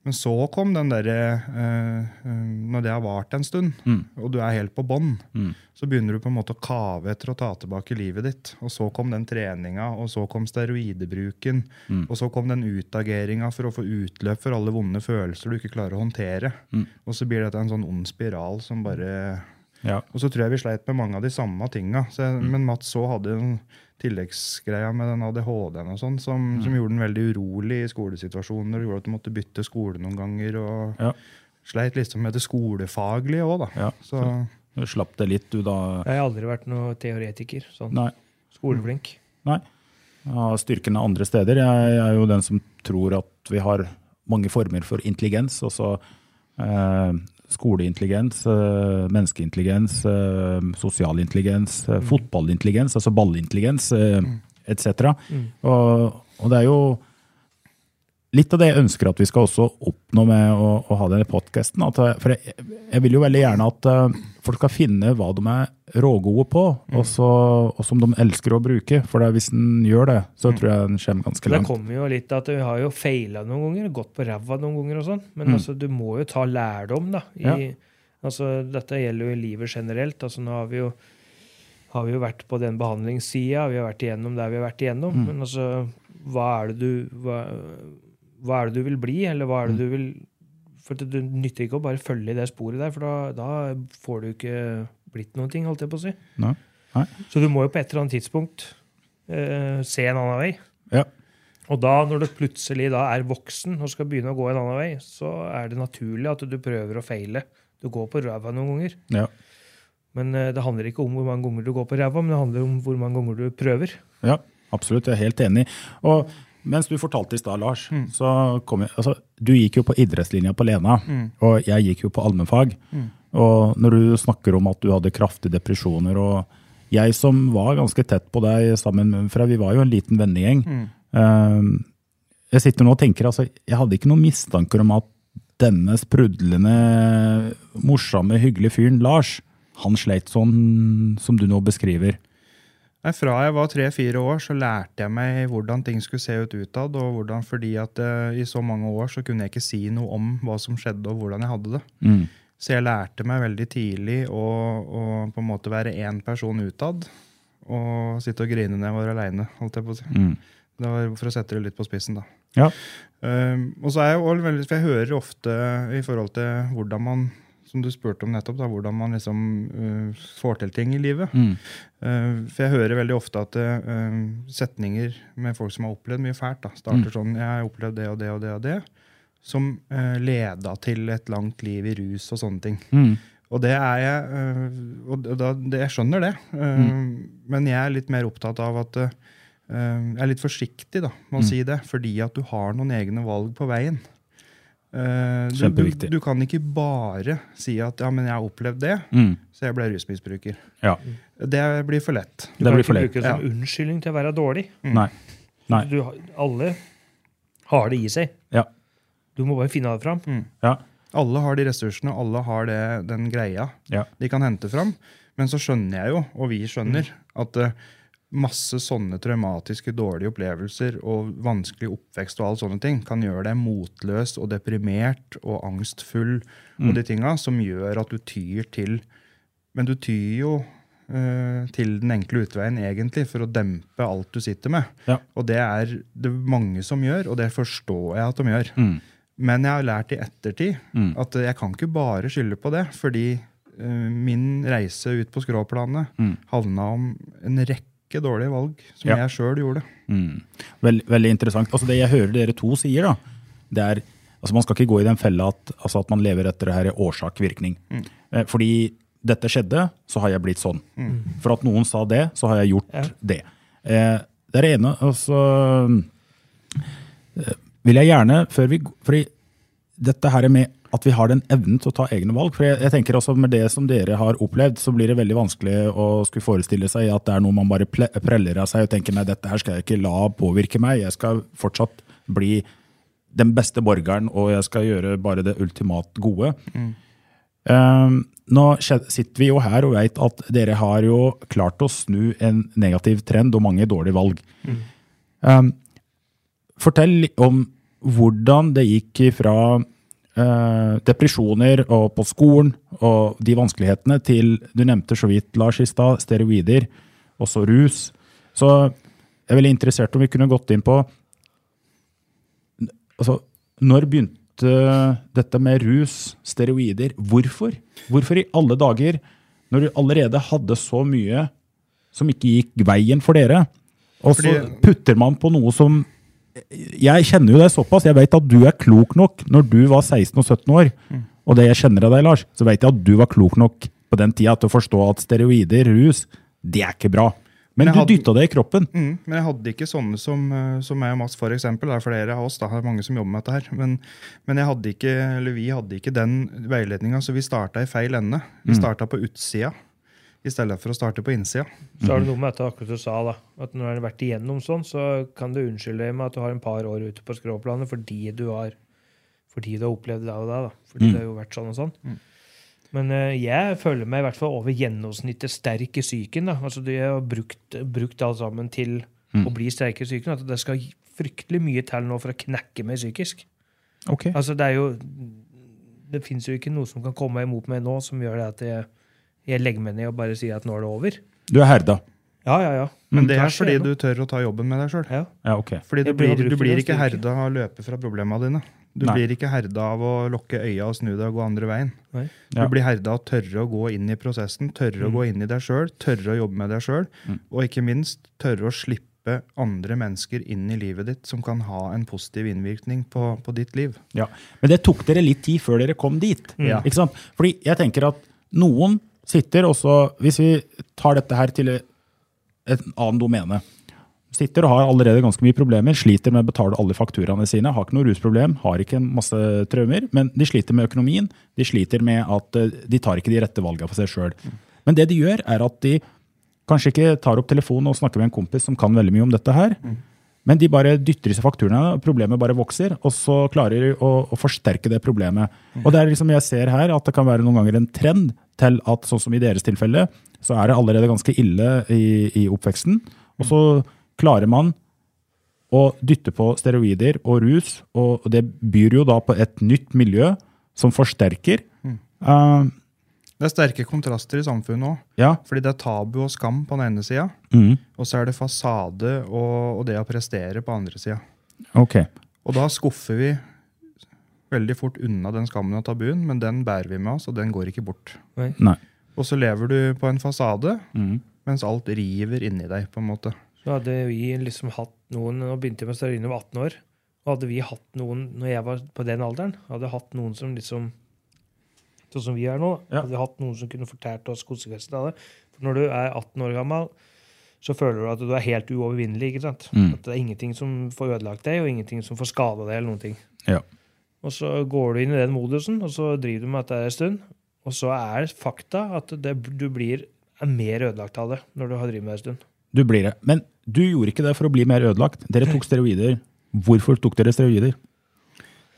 Men så kom den derre eh, eh, Når det har vart en stund, Mm. og du er helt på bånn, Mm. så begynner du på en måte å kave etter å ta tilbake livet ditt. Og så kom den treninga, og så kom steroidebruken. Mm. Og så kom den utageringa for å få utløp for alle vonde følelser du ikke klarer å håndtere. Mm. Og så blir dette en sånn ond spiral som bare Ja. og så tror jeg vi sleit med mange av de samme tinga. Mm. Men Mats så hadde en tilleggsgreia med den ADHD-en og sånn, som, Mm. som gjorde den veldig urolig i skolesituasjoner. og gjorde at du måtte bytte skole noen ganger. og Ja. Sleit liksom med det skolefaglige òg, da. Ja. Så, Du slapp det litt, du, da? Jeg har aldri vært noen teoretiker. sånn Nei. Skoleflink. Nei. Jeg har styrken er andre steder. Jeg er jo den som tror at vi har mange former for intelligens. og eh, skoleintelligens, eh, menneskeintelligens, eh, sosial intelligens, eh, fotballintelligens, altså ballintelligens, mm. etc. Og, og det er jo litt av det jeg ønsker at vi skal også oppnå med å, å ha denne podkasten. For jeg, jeg vil jo veldig gjerne at folk skal finne hva de er rågode på, og, så, og som de elsker å bruke. For det, hvis en gjør det, så tror jeg en kommer ganske langt. Det kommer jo litt at vi har jo feila noen ganger, gått på ræva noen ganger og sånn, men Mm. altså, du må jo ta lærdom, da. I, Ja. altså, dette gjelder jo i livet generelt. altså Nå har vi jo, har vi jo vært på den behandlingssida, vi har vært igjennom der vi har vært igjennom, Mm. men altså, hva er det du hva, hva er det du vil bli, eller hva er Mm. det du vil For det, det nytter ikke å bare følge i det sporet der, for da, da får du ikke blitt noen ting, holdt jeg på å si. Nei. Nei. Så du må jo på et eller annet tidspunkt eh, se en annen vei. Ja. Og da, når du plutselig da er voksen og skal begynne å gå en annen vei, så er det naturlig at du prøver å feile. Du går på ræva noen ganger. Ja. Men eh, det handler ikke om hvor mange ganger du går på ræva, men det handler om hvor mange ganger du prøver. Ja, absolutt. Jeg er helt enig. Og mens du fortalte i stad, Lars, så kom jeg altså, Du gikk jo på idrettslinja på Lena, og jeg gikk jo på allmennfag. Og når du snakker om at du hadde kraftige depresjoner, og jeg som var ganske tett på deg sammen med For vi var jo en liten vennegjeng. eh, jeg sitter nå og tenker, altså, jeg hadde ikke noen mistanker om at denne sprudlende, morsomme, hyggelige fyren Lars, han sleit sånn som du nå beskriver. Nei, Fra jeg var tre-fire år, så lærte jeg meg hvordan ting skulle se ut utad. og hvordan, fordi at uh, I så mange år så kunne jeg ikke si noe om hva som skjedde og hvordan jeg hadde det. Mm. Så jeg lærte meg veldig tidlig å, å på en måte være én person utad. Og sitte og grine når jeg var aleine. Mm. Det var for å sette det litt på spissen, da. Ja. Um, og så er jeg også veldig, for jeg hører ofte i forhold til hvordan man som du spurte om nettopp, da, hvordan man liksom uh, får til ting i livet. Mm. Uh, for jeg hører veldig ofte at uh, setninger med folk som har opplevd mye fælt, da, starter Mm. sånn 'Jeg har opplevd det og det og det og det', som leda til et langt liv i rus og sånne ting. Mm. Og det er jeg Og da, det, jeg skjønner det. Uh, Men jeg er litt mer opptatt av at Jeg er litt forsiktig da, med å Mm. si det, fordi at du har noen egne valg på veien. Eh, du, du, du kan ikke bare si at ja, men jeg har opplevd det, Mm. så jeg ble rusmisbruker. Ja. Det blir for lett. Du Det kan ikke bruke det som Ja. unnskyldning til å være dårlig. Nei. Nei. Du, alle har det i seg. Ja. Du må bare finne det fram. Ja. Alle har de ressursene, alle har det, den greia Ja. de kan hente fram. Men så skjønner jeg jo, og vi skjønner, at eh, masse sånne traumatiske, dårlige opplevelser og vanskelig oppvekst og alle sånne ting kan gjøre deg motløs og deprimert og angstfull og de tinga som gjør at du tyr til Men du tyr jo eh, til den enkle utveien egentlig for å dempe alt du sitter med. Ja. Og det er det mange som gjør, og det forstår jeg at de gjør. Mm. Men jeg har lært i ettertid Mm. at jeg kan ikke bare skylde på det, fordi uh, min reise ut på skråplanet Mm. havna om en rekke dårlige valg som Ja. jeg sjøl gjorde. Mm. Veld, veldig interessant. Altså Det jeg hører dere to sier, da, det er altså Man skal ikke gå i den fella at, altså at man lever etter det her årsak-virkning. Eh, Fordi dette skjedde, så har jeg blitt sånn. For at noen sa det, så har jeg gjort Ja. det. Eh, det er det ene. Altså eh, vil jeg gjerne, før vi fordi dette her med at vi har den evnen til å ta egne valg. For jeg, jeg tenker også Med det som dere har opplevd, så blir det veldig vanskelig å skulle forestille seg at det er noe man bare preller av seg og tenker nei, dette her skal jeg ikke la påvirke meg. Jeg skal fortsatt bli den beste borgeren, og jeg skal gjøre bare det ultimat gode. Um, nå sitter vi jo her og vet at dere har jo klart å snu en negativ trend og mange dårlige valg. Um, fortell om hvordan det gikk fra eh, depresjoner og på skolen og de vanskelighetene til Du nevnte så vidt, Lars, i stad, steroider, også rus. Så jeg er veldig interessert om vi kunne gått inn på altså, Når begynte dette med rus, steroider? Hvorfor? Hvorfor i alle dager, når du allerede hadde så mye som ikke gikk veien for dere, og så putter man på noe som Jeg kjenner jo deg såpass, jeg vet at du er klok nok når du var 16 og 17 år. Og det jeg kjenner av deg, Lars, så vet jeg at du var klok nok på den tida til å forstå at steroider, rus, det er ikke bra. Men, Men du hadde- dytta det i kroppen. Mm, men jeg hadde ikke sånne som, eh, som meg og Mats, for eksempel. Det er flere av oss, da, det er mange som jobber med dette her. Men, men jeg hadde ikke, vi hadde ikke den veiledninga, så vi starta i feil ende. Vi starta på utsida i stedet for å starte på innsida. Så er det noe med dette akkurat du sa, da. At når du har vært igjennom sånn, så kan du unnskylde deg med at du har en par år ute på skråplanet fordi du har fordi du har opplevd det og det. da. Fordi Mm. det har jo vært sånn og sånn. Men uh, jeg føler meg i hvert fall over gjennomsnittet sterk i psyken. da. Altså, Du har brukt, brukt alt sammen til Mm. å bli sterk i psyken. At det skal fryktelig mye til nå for å knekke meg psykisk. Ok. Altså, det er jo Det fins jo ikke noe som kan komme imot meg nå som gjør det at jeg, jeg legger meg ned og bare sier at nå er det over. Du er herda. Ja, ja, ja. Men det er fordi du tør å ta jobben med deg sjøl. Ja. Ja, ok. Fordi du blir- du blir ikke herda av å løpe fra problemene dine. Du Nei. blir ikke herda av å lukke øya og snu deg og gå andre veien. Nei. Ja. Du blir herda av å tørre å gå inn i prosessen, tørre å gå inn i deg sjøl, tørre å jobbe med deg sjøl, og ikke minst tørre å slippe andre mennesker inn i livet ditt som kan ha en positiv innvirkning på, på ditt liv. Ja. Men det tok dere litt tid før dere kom dit. Ja. Ikke sant? Fordi jeg tenker at noen sitter også Hvis vi tar dette her til et annet domene. Sitter og har allerede ganske mye problemer, sliter med å betale alle fakturaene sine, har ikke noe rusproblem, har ikke masse traumer, men de sliter med økonomien. De sliter med at eh, de tar ikke de rette valgene for seg sjøl. Men det de gjør, er at de kanskje ikke tar opp telefonen og snakker med en kompis som kan veldig mye om dette her. Men de bare dytter i seg fakturene, og problemet bare vokser, og så klarer de å, å forsterke det problemet. Og det er liksom jeg ser her at det kan være noen ganger en trend til at sånn som i deres tilfelle, så er det allerede ganske ille i, i oppveksten. Og så klarer man å dytte på steroider og rus, og det byr jo da på et nytt miljø som forsterker. Uh, Det er sterke kontraster i samfunnet òg. ja. Fordi det er tabu og skam på den ene sida, Mm. og så er det fasade og, og det å prestere på andre sida. Okay. Og da skuffer vi veldig fort unna den skammen og tabuen, men den bærer vi med oss, og den går ikke bort. Nei. Og så lever du på en fasade, Mm. mens alt river inni deg, på en måte. Så hadde vi liksom hatt noen Nå begynte jeg med da jeg 18 år. Og hadde vi hatt noen når jeg var på den alderen, hadde hatt noen som liksom Sånn som vi er nå. Ja. Hadde vi hatt noen som kunne fortalt oss konsekvensene av det. For når du er 18 år gammel, så føler du at du er helt uovervinnelig. ikke sant? Mm. At det er ingenting som får ødelagt deg, og ingenting som får skada deg. eller noen ting. Ja. Og så går du inn i den modusen, og så driver du med dette en stund. Og så er fakta at det, du blir er mer ødelagt av det når du har drevet med det en stund. Du blir det. Men du gjorde ikke det for å bli mer ødelagt. Dere tok steroider. Hvorfor tok dere steroider?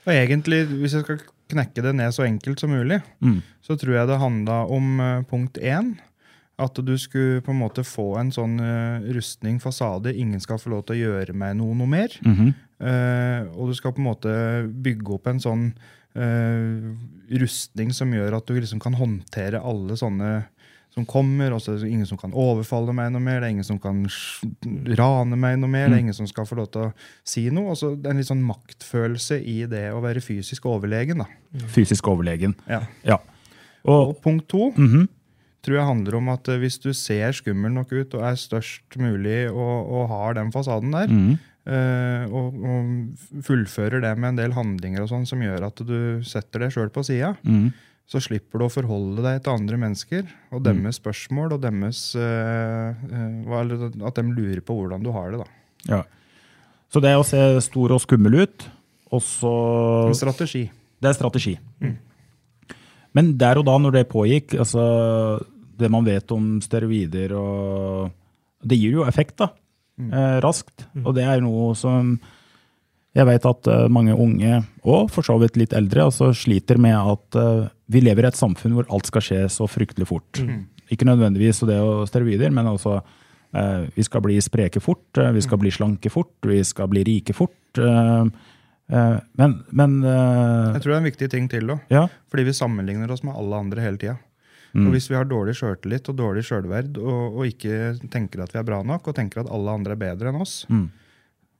Og egentlig, hvis jeg skal knekke det ned så enkelt som mulig, Mm. så tror jeg det handla om uh, punkt én. At du skulle på en måte få en sånn uh, rustning, fasade. Ingen skal få lov til å gjøre meg noe, noe mer. Mm -hmm. uh, og du skal på en måte bygge opp en sånn rustning som gjør at du liksom kan håndtere alle sånne som kommer. og så er det ingen som kan overfalle meg noe mer, det er ingen som kan rane meg noe mer, det er ingen som skal få lov til å si noe. Og så det er en litt sånn maktfølelse i det å være fysisk overlegen. da. Fysisk overlegen. Ja. Ja. Og Og punkt to mhm. tror jeg handler om at eh, hvis du ser skummel nok ut og er størst mulig og, og har den fasaden der, mm. Uh, og, og fullfører det med en del handlinger og sånn som gjør at du setter deg sjøl på sida, Mhm. Så slipper du å forholde deg til andre mennesker og deres spørsmål og deres eh, eh, At de lurer på hvordan du har det. da. Ja. Så det å se stor og skummel ut, og så En strategi. Det er strategi. Men der og da, når det pågikk, altså det man vet om steroider og Det gir jo effekt, da. Eh, raskt. Og det er noe som jeg vet at eh, mange unge, og for så vidt litt eldre, altså sliter med at eh, vi lever i et samfunn hvor alt skal skje så fryktelig fort. Ikke nødvendigvis det og steroider, men altså eh, vi skal bli spreke fort, vi skal bli slanke fort, vi skal bli rike fort. eh, eh, men men Jeg tror det er en viktig ting til. da. ja. Fordi vi sammenligner oss med alle andre hele tida. Og hvis vi har dårlig sjøltillit og dårlig sjølverd og, og ikke tenker at vi er bra nok, og tenker at alle andre er bedre enn oss, Mm.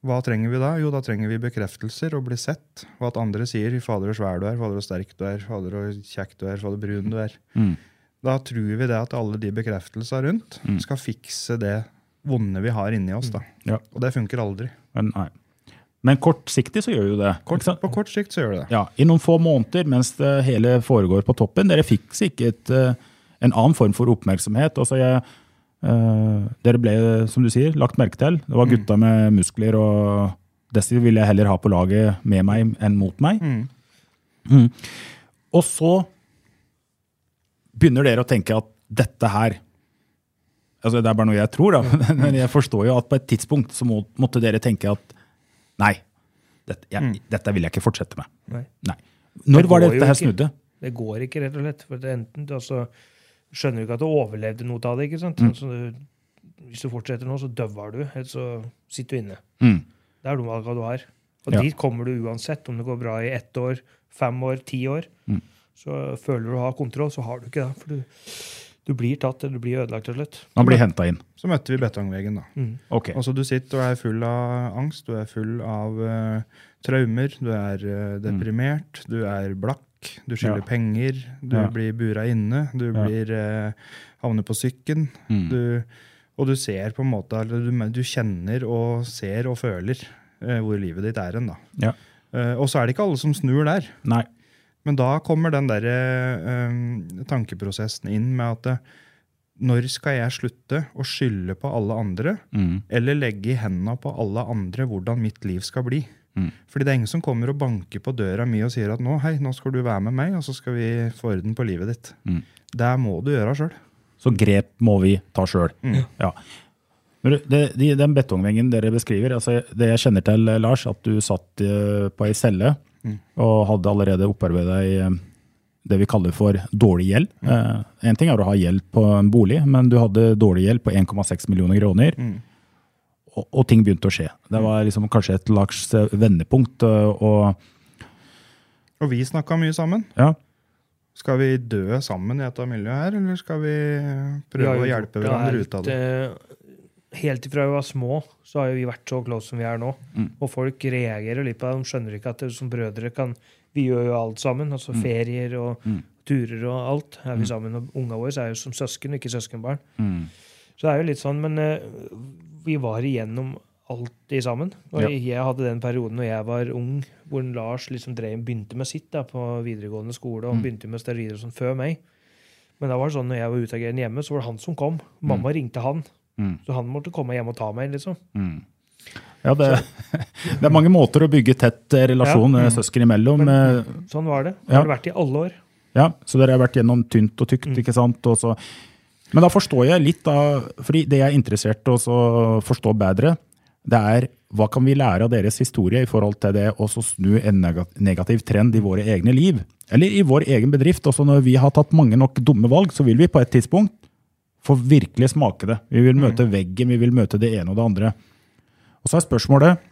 Hva trenger vi da? Jo, da trenger vi bekreftelser og bli sett. Og at andre sier 'fader så svær du er', 'fader så sterk du er', 'fader så kjekk du er', 'fader brun du er'. Mm. Da tror vi det at alle de bekreftelsene rundt skal fikse det vonde vi har inni oss. da. Ja. Og det funker aldri. Men, nei. men kortsiktig så gjør jo det. Kort, på kort sikt så gjør det det. Ja, I noen få måneder mens det hele foregår på toppen. Dere fikk sikkert eh, en annen form for oppmerksomhet. Altså jeg, eh, dere ble, som du sier, lagt merke til. Det var gutta med muskler, og disse ville jeg heller ha på laget med meg enn mot meg. Mm. Mm. Og så begynner dere å tenke at dette her altså Det er bare noe jeg tror, da, (laughs) men jeg forstår jo at på et tidspunkt så må, måtte dere tenke at nei, dette, jeg, dette vil jeg ikke fortsette med. Nei. Nei. Når Det var det dette her snudde? Det går ikke, rett og slett. For det er enten, altså, skjønner du ikke at du overlevde noe av det. ikke sant? Mm. Du, hvis du fortsetter nå, så døver du. Eller så sitter du inne. Mm. Det er de valgene du har. Og Ja. dit kommer du uansett. Om det går bra i ett år, fem år, ti år. Mm. Så føler du å ha kontroll, så har du ikke det. For du, du blir tatt, eller du blir ødelagt til slutt. Man blir henta inn. Så møtte vi betongveggen, da. Mm. Ok. Altså Du sitter og er full av angst, du er full av uh, traumer, du er uh, deprimert, du er blakk, du skylder Ja. penger, du Ja. blir bura inne, du Ja. blir eh, havner på sykken. Mm. Og du ser på en måte, eller du, du kjenner og ser og føler eh, hvor livet ditt er hen. Ja. Eh, og så er det ikke alle som snur der. Nei. Men da kommer den der, eh, tankeprosessen inn med at eh, når skal jeg slutte å skylde på alle andre? Mm. eller legge i hendene på alle andre hvordan mitt liv skal bli. Mm. Fordi det er ingen som kommer og banker på døra mi og sier at nå, hei, nå skal du være med meg, og så skal vi få orden på livet ditt. Mm. Det må du gjøre sjøl. Så grep må vi ta sjøl. Mm. Ja. Det, de, den betongveggen dere beskriver, altså det jeg kjenner til, eh, Lars, at du satt eh, på ei celle Mm. og hadde allerede opparbeida deg eh, det vi kaller for dårlig gjeld. Mm. eh, ting er å ha gjeld på en bolig, men du hadde dårlig gjeld på 1,6 millioner kroner. Mm. Og, og ting begynte å skje. Det var liksom kanskje et slags eh, vendepunkt. eh, Og, Og vi snakka mye sammen. ja, Skal vi dø sammen i dette miljøet her, eller skal vi prøve vi å hjelpe hverandre ut av det? Helt ifra vi var små, så har vi vært så close som vi er nå. Mm. Og folk reagerer litt på det. De skjønner ikke at det, som brødre kan Vi gjør jo alt sammen. Altså ferier og Mm. turer og alt er vi sammen. Og ungene våre er jo som søsken, ikke søskenbarn. mm, Så det er jo litt sånn, men eh, vi var igjennom alltid sammen. Og Ja. jeg hadde den perioden når jeg var ung, hvor Lars liksom drev, begynte med sitt da, på videregående skole, og Mm. begynte med steroider og sånn før meg. Men da var det sånn, når jeg var utagerende hjemme, så var det han som kom. Mamma Mm. ringte han. Så han måtte komme hjem og ta meg, liksom. Ja, det, (laughs) det er mange måter å bygge tett eh, relasjon Ja. eh, søsken imellom. Men, Sånn var det. Det Ja. har det vært i alle år. Ja, så dere har vært gjennom tynt og tykt, ikke sant? Og så, men da forstår jeg litt, da, fordi det jeg er interessert i å forstå bedre, det er hva kan vi lære av deres historie i forhold til det å snu en negativ trend i våre egne liv? Eller i vår egen bedrift. Også når vi har tatt mange nok dumme valg, så vil vi på et tidspunkt få virkelig smake det. Vi vil møte veggen, vi vil møte det ene og det andre. Og så er spørsmålet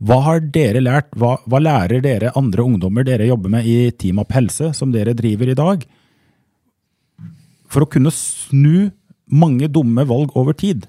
hva har dere lært, hva, hva lærer dere andre ungdommer dere jobber med i Team Up Helse, som dere driver i dag, for å kunne snu mange dumme valg over tid?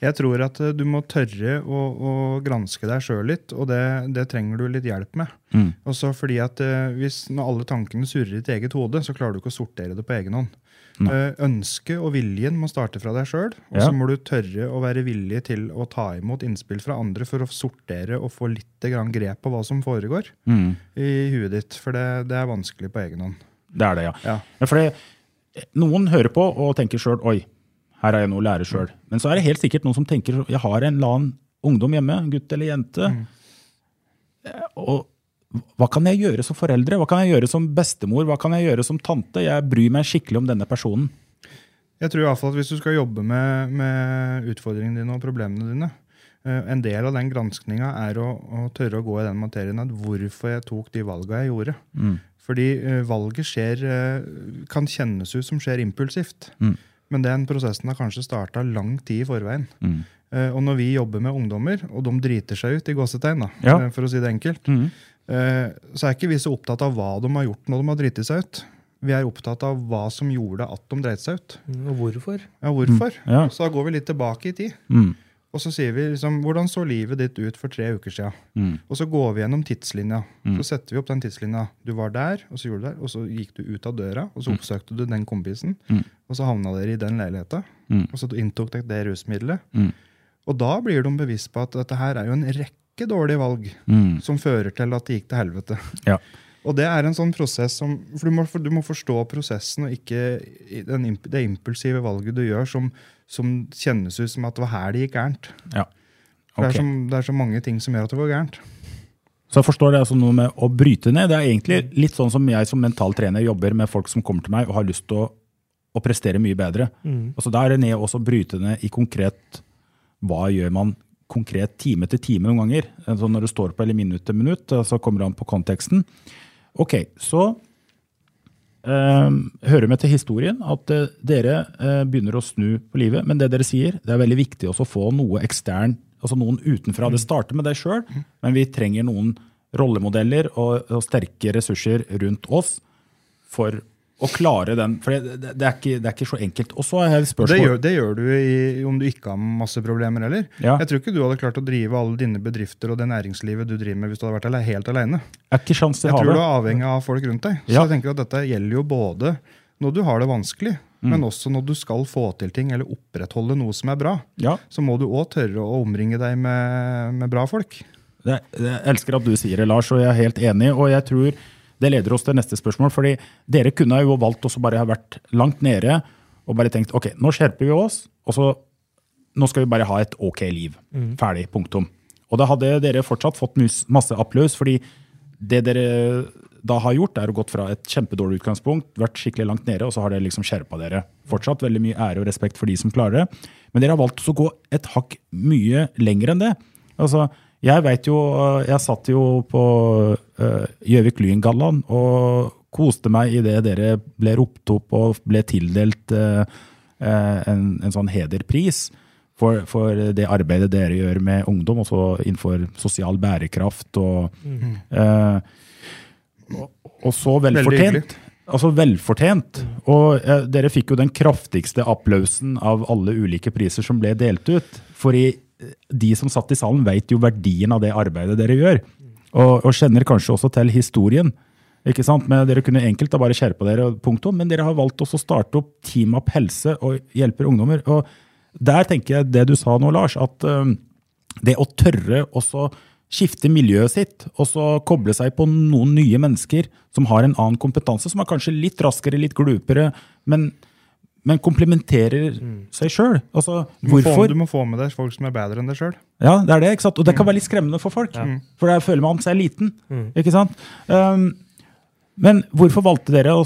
Jeg tror at eh, du må tørre å, å granske deg sjøl litt, og det, det trenger du litt hjelp med. Mm. Også fordi at eh, hvis Når alle tankene surrer i ditt eget hode, så klarer du ikke å sortere det på egen hånd. No. Ønsket og viljen må starte fra deg sjøl, og Ja. så må du tørre å være villig til å ta imot innspill fra andre for å sortere og få litt grep på hva som foregår Mm. i huet ditt. For det, det er vanskelig på egen hånd. Det er det, ja. Ja. ja for det, noen hører på og tenker sjøl oi, her har jeg noe å lære sjøl. Men så er det helt sikkert noen som tenker jeg har en eller annen ungdom hjemme, gutt eller jente. Mm. Og hva kan jeg gjøre som foreldre? Hva kan jeg gjøre som bestemor? Hva kan jeg gjøre som tante? Jeg bryr meg skikkelig om denne personen. Jeg tror i hvert fall at Hvis du skal jobbe med, med utfordringene dine og problemene dine eh, En del av den granskinga er å, å tørre å gå i den materien at hvorfor jeg tok de valga jeg gjorde. Fordi eh, valget skjer, eh, kan kjennes ut som skjer impulsivt. Men den prosessen har kanskje starta lang tid i forveien. Eh, og når vi jobber med ungdommer, og de driter seg ut, i gåsetegn, da, Ja. for å si det enkelt, eh, så er ikke vi så opptatt av hva de har gjort når de har driti seg ut. Vi er opptatt av hva som gjorde at de dreit seg ut. Og hvorfor? Ja, hvorfor? Ja. Så da går vi litt tilbake i tid. Mm. Og så sier vi liksom, hvordan så livet ditt ut for tre uker siden? Mm. Og så går vi gjennom tidslinja. Så setter vi opp den tidslinja. Du var der, og så gjorde du det der, og så gikk du ut av døra, og så oppsøkte du den kompisen, og så havna dere i den leiligheta, Mm. og så inntok dere det rusmiddelet. Mm. Og da blir de bevisst på at dette her er jo en rekke dårlige valg Mm. som fører til at det gikk til helvete. Ja. Og det er en sånn prosess som For du må, du må forstå prosessen, og ikke den, det impulsive valget du gjør som, som kjennes ut som at det var her det gikk gærent. ja. Okay. Det, er så, det er så mange ting som gjør at det går gærent. Så jeg forstår det altså noe med å bryte ned. Det er egentlig litt sånn som jeg som mental trener jobber med folk som kommer til meg og har lyst til å, å prestere mye bedre. Altså Da er det ned også å bryte ned i konkret Hva gjør man konkret time til time noen ganger? Altså når det står på eller minutt til minutt, så kommer det an på konteksten. Ok, så eh, hører med til historien at eh, dere eh, begynner å snu på livet. Men det dere sier, det er veldig viktig også å få noe ekstern, altså noen utenfra. Det starter med deg sjøl, men vi trenger noen rollemodeller og, og sterke ressurser rundt oss for å klare den. For det, det, det, er, ikke, det er ikke så enkelt. Og så er Det spørsmål. gjør, det gjør du i, om du ikke har masse problemer heller. Ja. Jeg tror ikke du hadde klart å drive alle dine bedrifter og det næringslivet du driver med hvis du hadde vært helt alene. er ikke sjans til Jeg tror du er avhengig av folk rundt deg. Så Ja. jeg tenker at dette gjelder jo både når du har det vanskelig, Mm. men også når du skal få til ting eller opprettholde noe som er bra. Ja, Så må du òg tørre å omringe deg med, med bra folk. jeg elsker at du sier det, Lars, og jeg er helt enig. Og jeg tror det leder oss til neste spørsmål. fordi dere kunne jo valgt å bare ha vært langt nede og bare tenkt ok, nå skjerper vi oss, og så nå skal vi bare ha et ok liv. Ferdig. Punktum. Og da hadde dere fortsatt fått masse applaus, fordi det dere da har gjort, er å gått fra et kjempedårlig utgangspunkt, vært skikkelig langt nede, og så har dere liksom skjerpa dere. Fortsatt veldig mye ære og respekt for de som klarer det. Men dere har valgt å gå et hakk mye lenger enn det. Altså, jeg vet jo, øh, jeg satt jo på Gjøvik uh, Lyngallaen og koste meg i det dere ble ropt opp og ble tildelt øh, en, en sånn hederpris for, for det arbeidet dere gjør med ungdom, også innenfor sosial bærekraft og øh, og, og så velfortjent. Altså velfortjent. Og eh, dere fikk jo den kraftigste applausen av alle ulike priser som ble delt ut. For eh, de som satt i salen, vet jo verdien av det arbeidet dere gjør. Og, og kjenner kanskje også til historien. Ikke sant? Men Dere kunne enkelt da bare skjerpa dere, punktum, men dere har valgt også å starte opp Team Up Helse og hjelper ungdommer. Og Der tenker jeg det du sa nå, Lars, at um, det å tørre også skifte miljøet sitt, og så koble seg på noen nye mennesker som har en annen kompetanse, som er kanskje litt raskere, litt glupere, men, men komplementerer seg sjøl. Altså, Du du må få med deg folk som er bedre enn deg sjøl. Ja, det er det, ikke sant? Og det kan være litt skremmende for folk. For der føler man seg liten. ikke sant? Um, men hvorfor valgte dere å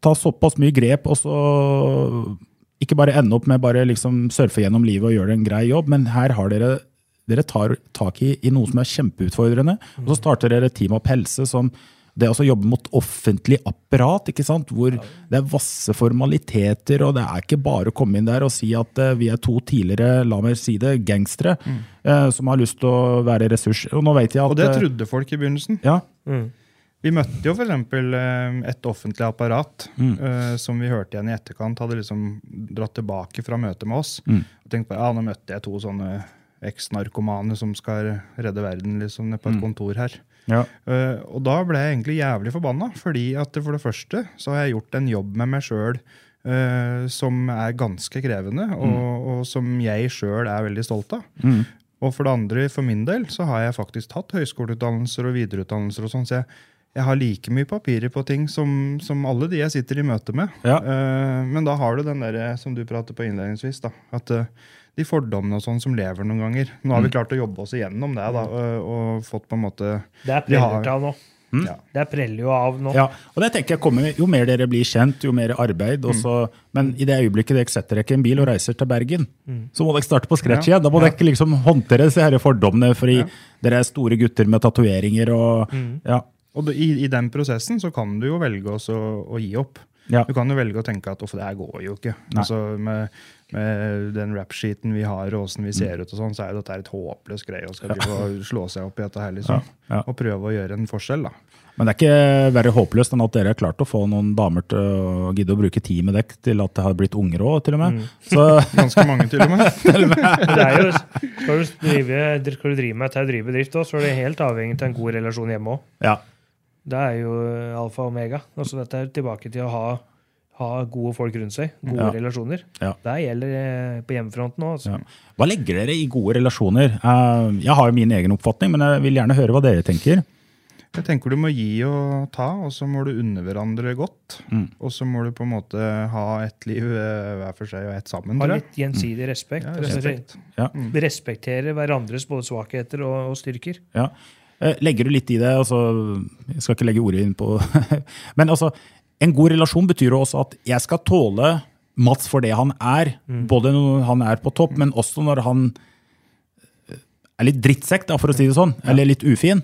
ta såpass mye grep og så ikke bare ende opp med bare liksom surfe gjennom livet og gjøre en grei jobb, men her har dere dere tar tak i, i noe som er kjempeutfordrende. Og så starter dere Team Opp Helse, som det også jobbe mot offentlig apparat, ikke sant? hvor det er vasse formaliteter, og det er ikke bare å komme inn der og si at eh, vi er to tidligere, la meg si det, gangstere, eh, som har lyst til å være ressurs. Og nå vet jeg at Og det eh, trodde folk i begynnelsen. ja, Vi møtte jo f.eks. et offentlig apparat eh, som vi hørte igjen i etterkant, hadde liksom dratt tilbake fra møtet med oss. Og tenkte på, ja, nå møtte jeg to sånne eks-narkomane som skal redde verden liksom, på et kontor her. Ja, Uh, og da ble jeg egentlig jævlig forbanna, fordi at for det første så har jeg gjort en jobb med meg sjøl som er ganske krevende, og, og som jeg sjøl er veldig stolt av. Og for det andre, for min del, så har jeg faktisk tatt høyskoleutdannelser og videreutdannelser. og sånn, så jeg, jeg har like mye papirer på ting som, som alle de jeg sitter i møte med. Ja. Uh, men da har du den der, som du prater på innledningsvis, da, at eh, de fordommene og sånn som lever noen ganger. Nå har vi klart å jobbe oss igjennom det da, og, og fått på en måte Det er De preller av nå. Ja. Det preller jo av nå. ja. Og det tenker jeg kommer, Jo mer dere blir kjent, jo mer arbeid. Også, mm. men i det øyeblikket dere setter dere ikke en bil og reiser til Bergen, så må dere starte på scratch Ja. igjen. Da må dere ikke liksom håndtere disse her fordommene, fordi dere er store gutter med tatoveringer og ja. Og du, i, i den prosessen så kan du jo velge også å gi opp. Ja. Du kan jo velge å tenke at «Uff, det her går jo ikke. Nei. Altså med, med den rap-sheeten vi har, og åssen vi ser ut, og sånn, så er dette et håpløst greie å skal drive og slå seg opp i dette her, liksom. Ja, ja. Og prøve å gjøre en forskjell, da. Men det er ikke verre håpløst enn at dere har klart å få noen damer til å gidde å bruke tid med dekk til at det har blitt unger òg, til og med. Så (laughs) Ganske mange, (laughs) til og med. Det er jo, skal, du drive, skal du drive med dette drive bedrift, òg, så er det helt avhengig av en god relasjon hjemme òg. ja. Det er jo alfa og omega. Også dette er tilbake til å ha, ha gode folk rundt seg. Gode Ja. relasjoner. Ja. Det gjelder eh, på hjemmefronten òg. Altså. Ja. Hva legger dere i gode relasjoner? Eh, Jeg har jo min egen oppfatning, men jeg vil gjerne høre hva dere tenker. Jeg tenker du må gi og ta, og så må du unne hverandre godt. Mm. Og så må du på en måte ha ett liv eh, hver for seg og ett sammen. Ha litt gjensidig respekt. Ja, altså, respekt. Ja. Respektere hverandres både svakheter og, og styrker. Ja. Legger du litt i det? Altså, jeg skal ikke legge ordet inn på (laughs) Men altså, en god relasjon betyr også at jeg skal tåle Mats for det han er. Både når han er på topp, men også når han eh, er litt drittsekk, da, for å si det sånn. Eller litt ufin.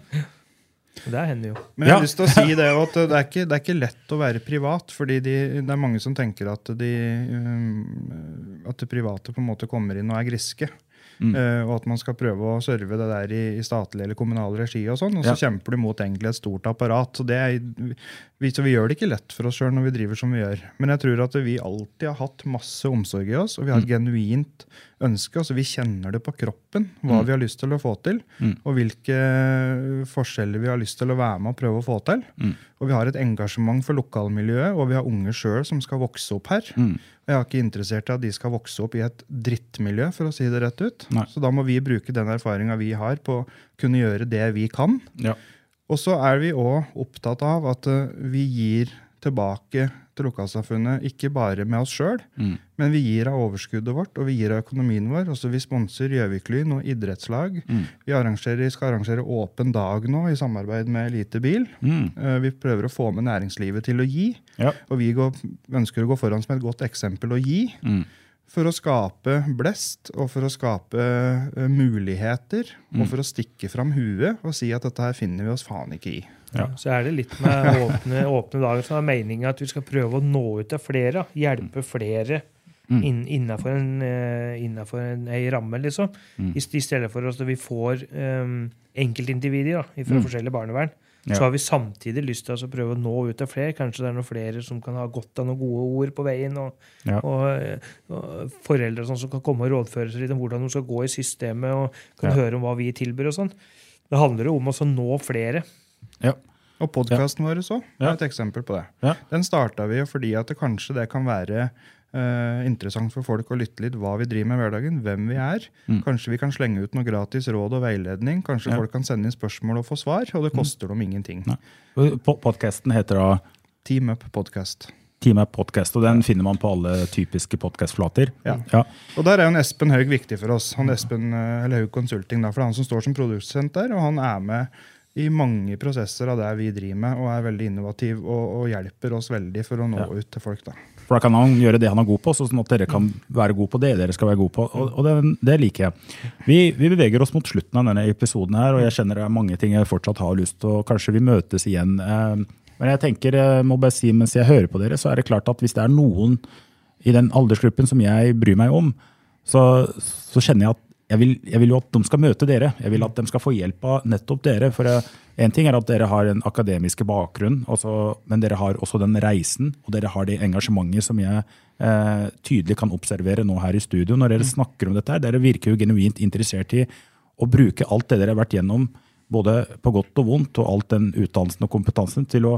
Det hender jo. Men jeg Ja. lyst til å si (laughs) det at det er ikke, det er ikke lett å være privat. fordi de, det er mange som tenker at, de, um, at det private på en måte kommer inn og er griske. Eh, og at man skal prøve å serve det der i, i statlig eller kommunal regi. Og sånn, og så Ja. kjemper du mot egentlig et stort apparat. Så, det er, vi, så vi gjør det ikke lett for oss sjøl når vi driver som vi gjør. Men jeg tror at vi alltid har hatt masse omsorg i oss, og vi har et genuint ønske. altså Vi kjenner det på kroppen, hva vi har lyst til å få til, og hvilke forskjeller vi har lyst til å være med og prøve å få til. Og vi har et engasjement for lokalmiljøet, og vi har unge sjøl som skal vokse opp her. Og jeg er ikke interessert i at de skal vokse opp i et drittmiljø, for å si det rett ut. Nei. Så da må vi bruke den erfaringa vi har, på å kunne gjøre det vi kan. Ja. Og så er vi òg opptatt av at eh, vi gir tilbake til lokalsamfunnet, ikke bare med oss sjøl, men vi gir av overskuddet vårt, og vi gir av økonomien vår. Også vi sponser Gjøviklyn og idrettslag. Vi skal arrangere Åpen dag nå i samarbeid med Elite Bil. Eh, Vi prøver å få med næringslivet til å gi. Ja. Og vi går, ønsker å gå foran som et godt eksempel å gi. For å skape blest, og for å skape uh, muligheter, og for å stikke fram huet og si at dette her finner vi oss faen ikke i. Ja. Så er det litt med (laughs) åpne, åpne dager som er meninga at vi skal prøve å nå ut til flere. Hjelpe flere inn, innafor en, uh, en, ei ramme, liksom. I, I stedet for at vi får um, enkeltindivider da, fra forskjellige barnevern. Ja. Så har vi samtidig lyst til å prøve å nå ut til flere. Kanskje det er noen flere som kan ha godt av noen gode ord på veien. Og, Ja. og, eh, og foreldre og sånt som kan komme og rådføre seg litt om hvordan de skal gå i systemet, og kan Ja. høre om hva vi tilbyr og sånn. Det handler jo om å nå flere. Ja. Og podkasten vår så, er et eksempel på det. Ja. Den starta vi jo fordi at det kanskje det kan være eh, interessant for folk å lytte litt hva vi driver med i hverdagen, hvem vi er. Kanskje vi kan slenge ut noe gratis råd og veiledning. Kanskje Mm. Ja. Mm. folk kan sende inn spørsmål og få svar, og det koster dem ingenting. Podkasten heter da Team Up Podcast. Team Up Podcast, og den finner man på alle typiske podkastflater. Ja. Ja. Og der er jo en Espen Haug viktig for oss. Han Espen, eh, eller Haug Consulting, da, for det er han som står som produsent der, og han er med i mange prosesser av det vi driver med, og er veldig innovativ og, og hjelper oss veldig for å nå Ja. ut til folk. da. For da kan han gjøre det han er god på, sånn at dere kan være gode på det dere skal være gode på. Og, og det, det liker jeg. Vi, vi beveger oss mot slutten av denne episoden her, og jeg kjenner det er mange ting jeg fortsatt har lyst til, og kanskje vi møtes igjen. Eh, Men jeg tenker, jeg må bare si mens jeg hører på dere, så er det klart at hvis det er noen i den aldersgruppen som jeg bryr meg om, så, så kjenner jeg at jeg vil, jeg vil jo at de skal møte dere. Jeg vil at de skal få hjelp av nettopp dere. For én ting er at dere har den akademiske bakgrunn, også, men dere har også den reisen, og dere har det engasjementet som jeg eh, tydelig kan observere nå her i studio. Når dere snakker om dette her, dere virker jo genuint interessert i å bruke alt det dere har vært gjennom, både på godt og vondt, og alt den utdannelsen og kompetansen, til å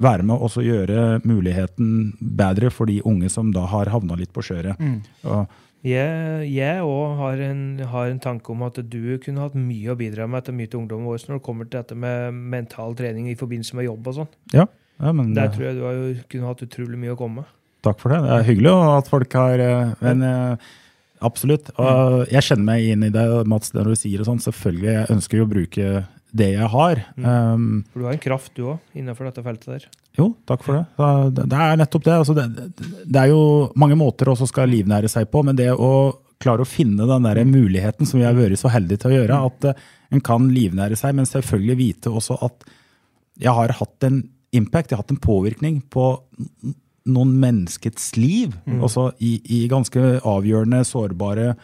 være med og gjøre muligheten bedre for de unge som da har havna litt på skjøret. Og, Jeg òg har, en- har en tanke om at du kunne hatt mye å bidra med til mye til ungdommen vår når det kommer til dette med mental trening i forbindelse med jobb og sånn. ja, ja, men Der eh, tror jeg du har jo kunne hatt utrolig mye å komme med. Takk for det. Det er hyggelig at folk har eh, Men eh, absolutt. Og jeg kjenner meg inn i det, Mats, når du sier og sånn. Selvfølgelig, jeg ønsker jo å bruke det jeg har. Um, For du har en kraft, du òg, innenfor dette feltet der. Jo, takk for det. Det, er nettopp det. Altså, det. Det er jo mange måter også skal livnære seg på, men det å klare å finne den der muligheten som vi har vært så heldige til å gjøre, at eh, en kan livnære seg, men selvfølgelig vite også at jeg har hatt en impact, jeg har hatt en påvirkning på noen menneskets liv, også i, i ganske avgjørende, sårbare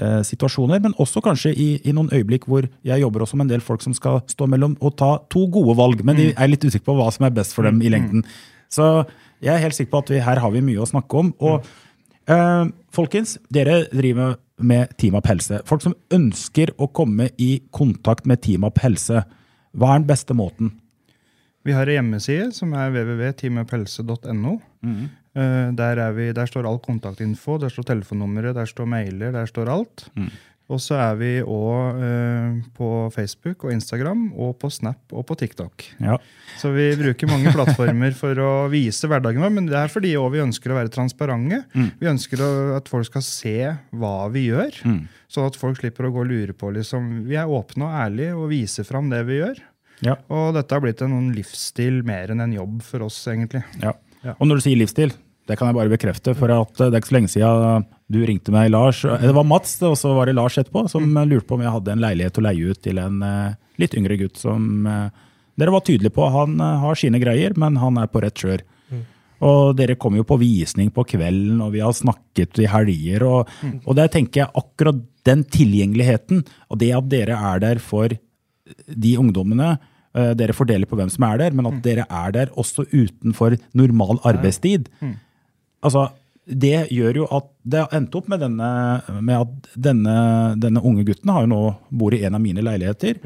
eh, situasjoner, men også kanskje i, i noen øyeblikk hvor jeg jobber også med en del folk som skal stå mellom og ta to gode valg, men de er litt usikre på hva som er best for dem i lengden. Så jeg er helt sikker på at vi, her har vi mye å snakke om. Og eh, folkens, dere driver med Team Up Helse. Folk som ønsker å komme i kontakt med Team Up Helse, hva er den beste måten? Vi har en hjemmeside som er www.teamuphelse.no. Eh, Der, er vi- der står all kontaktinfo, der står telefonnummeret, der står mailer, der står alt. Og så er vi òg på Facebook og Instagram og på Snap og på TikTok. Ja. Så vi bruker mange plattformer for å vise hverdagen vår, men det er fordi vi ønsker å være transparente. Vi ønsker å- at folk skal se hva vi gjør, sånn at folk slipper å gå og lure på. Liksom. Vi er åpne og ærlige og viser fram det vi gjør. Ja. Og dette har blitt en livsstil mer enn en jobb for oss, egentlig. Ja. Og når du sier livsstil, det kan jeg bare bekrefte. For at eh, det er ikke så lenge siden du ringte meg, Lars. eh, Det var Mats, og så var det Lars etterpå, som Mm. lurte på om jeg hadde en leilighet å leie ut til en eh, litt yngre gutt som eh, Dere var tydelige på han eh, har sine greier, men han er på rett kjør. Og dere kom jo på visning på kvelden, og vi har snakket i helger. Og, og der tenker jeg akkurat den tilgjengeligheten, og det at dere er der for de ungdommene eh, Dere fordeler på hvem som er der, men at dere er der også utenfor normal arbeidstid. Altså, det gjør jo at det har endt opp med, denne, med at denne, denne unge gutten har jo nå bor i en av mine leiligheter.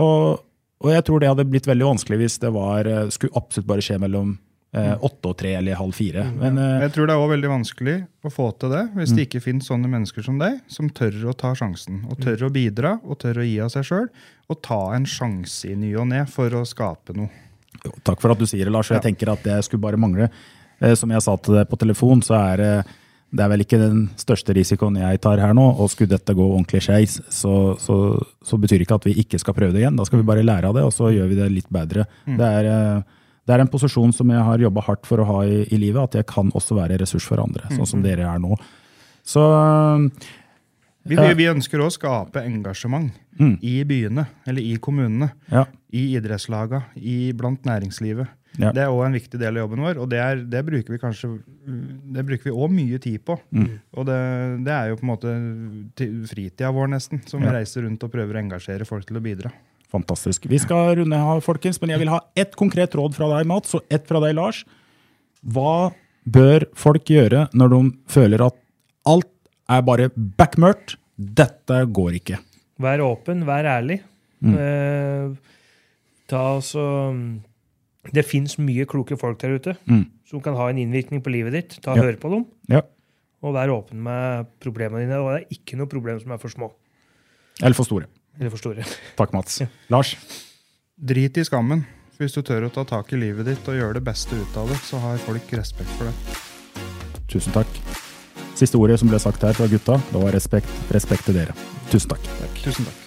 Og, og jeg tror det hadde blitt veldig vanskelig hvis det var, eh, skulle absolutt bare skje mellom eh, åtte og tre eller halv fire. Men eh, Jeg tror det er også veldig vanskelig å få til det hvis det ikke finnes sånne mennesker som deg, som tør å ta sjansen. Og tør å bidra og tør å gi av seg sjøl. Og ta en sjanse i ny og ne for å skape noe. Jo, takk for at du sier det, Lars. og Jeg tenker at det skulle bare mangle. Eh, Som jeg sa til deg på telefon, så er det, det er vel ikke den største risikoen jeg tar her nå. Og skulle dette gå ordentlig skeis, så, så, så betyr det ikke at vi ikke skal prøve det igjen. Da skal vi bare lære av det, og så gjør vi det litt bedre. Det, er, eh, det er en posisjon som jeg har jobba hardt for å ha i, i livet, at jeg kan også være ressurs for andre, sånn som dere er nå. Så Vi, vi, ønsker å skape engasjement i byene, eller i kommunene. ja. I idrettslagene, blant næringslivet. Ja. Det er òg en viktig del av jobben vår, og det, er, det bruker vi kanskje det bruker vi også mye tid på. Og det, det er jo på en måte fritida vår, nesten, som vi reiser rundt og prøver å engasjere folk til å bidra. Fantastisk. Vi skal runde av, folkens, men jeg vil ha ett konkret råd fra deg, Mats, og ett fra deg, Lars. Hva bør folk gjøre når de føler at alt er bare backmurt? Dette går ikke. Vær åpen, vær ærlig. Eh, ta altså Det fins mye kloke folk der ute Mm. som kan ha en innvirkning på livet ditt. Ta Ja. Hør på dem, Ja. og vær åpen med problemene dine. Og det er ikke noe problem som er for små Eller for store. eller for store. (laughs) Takk, Mats. Lars? Drit i skammen. Hvis du tør å ta tak i livet ditt og gjøre det beste ut av det, så har folk respekt for det. Tusen takk. Siste ordet som ble sagt her fra gutta, det var respekt. Respekt til dere. Tusen takk. Tusen takk.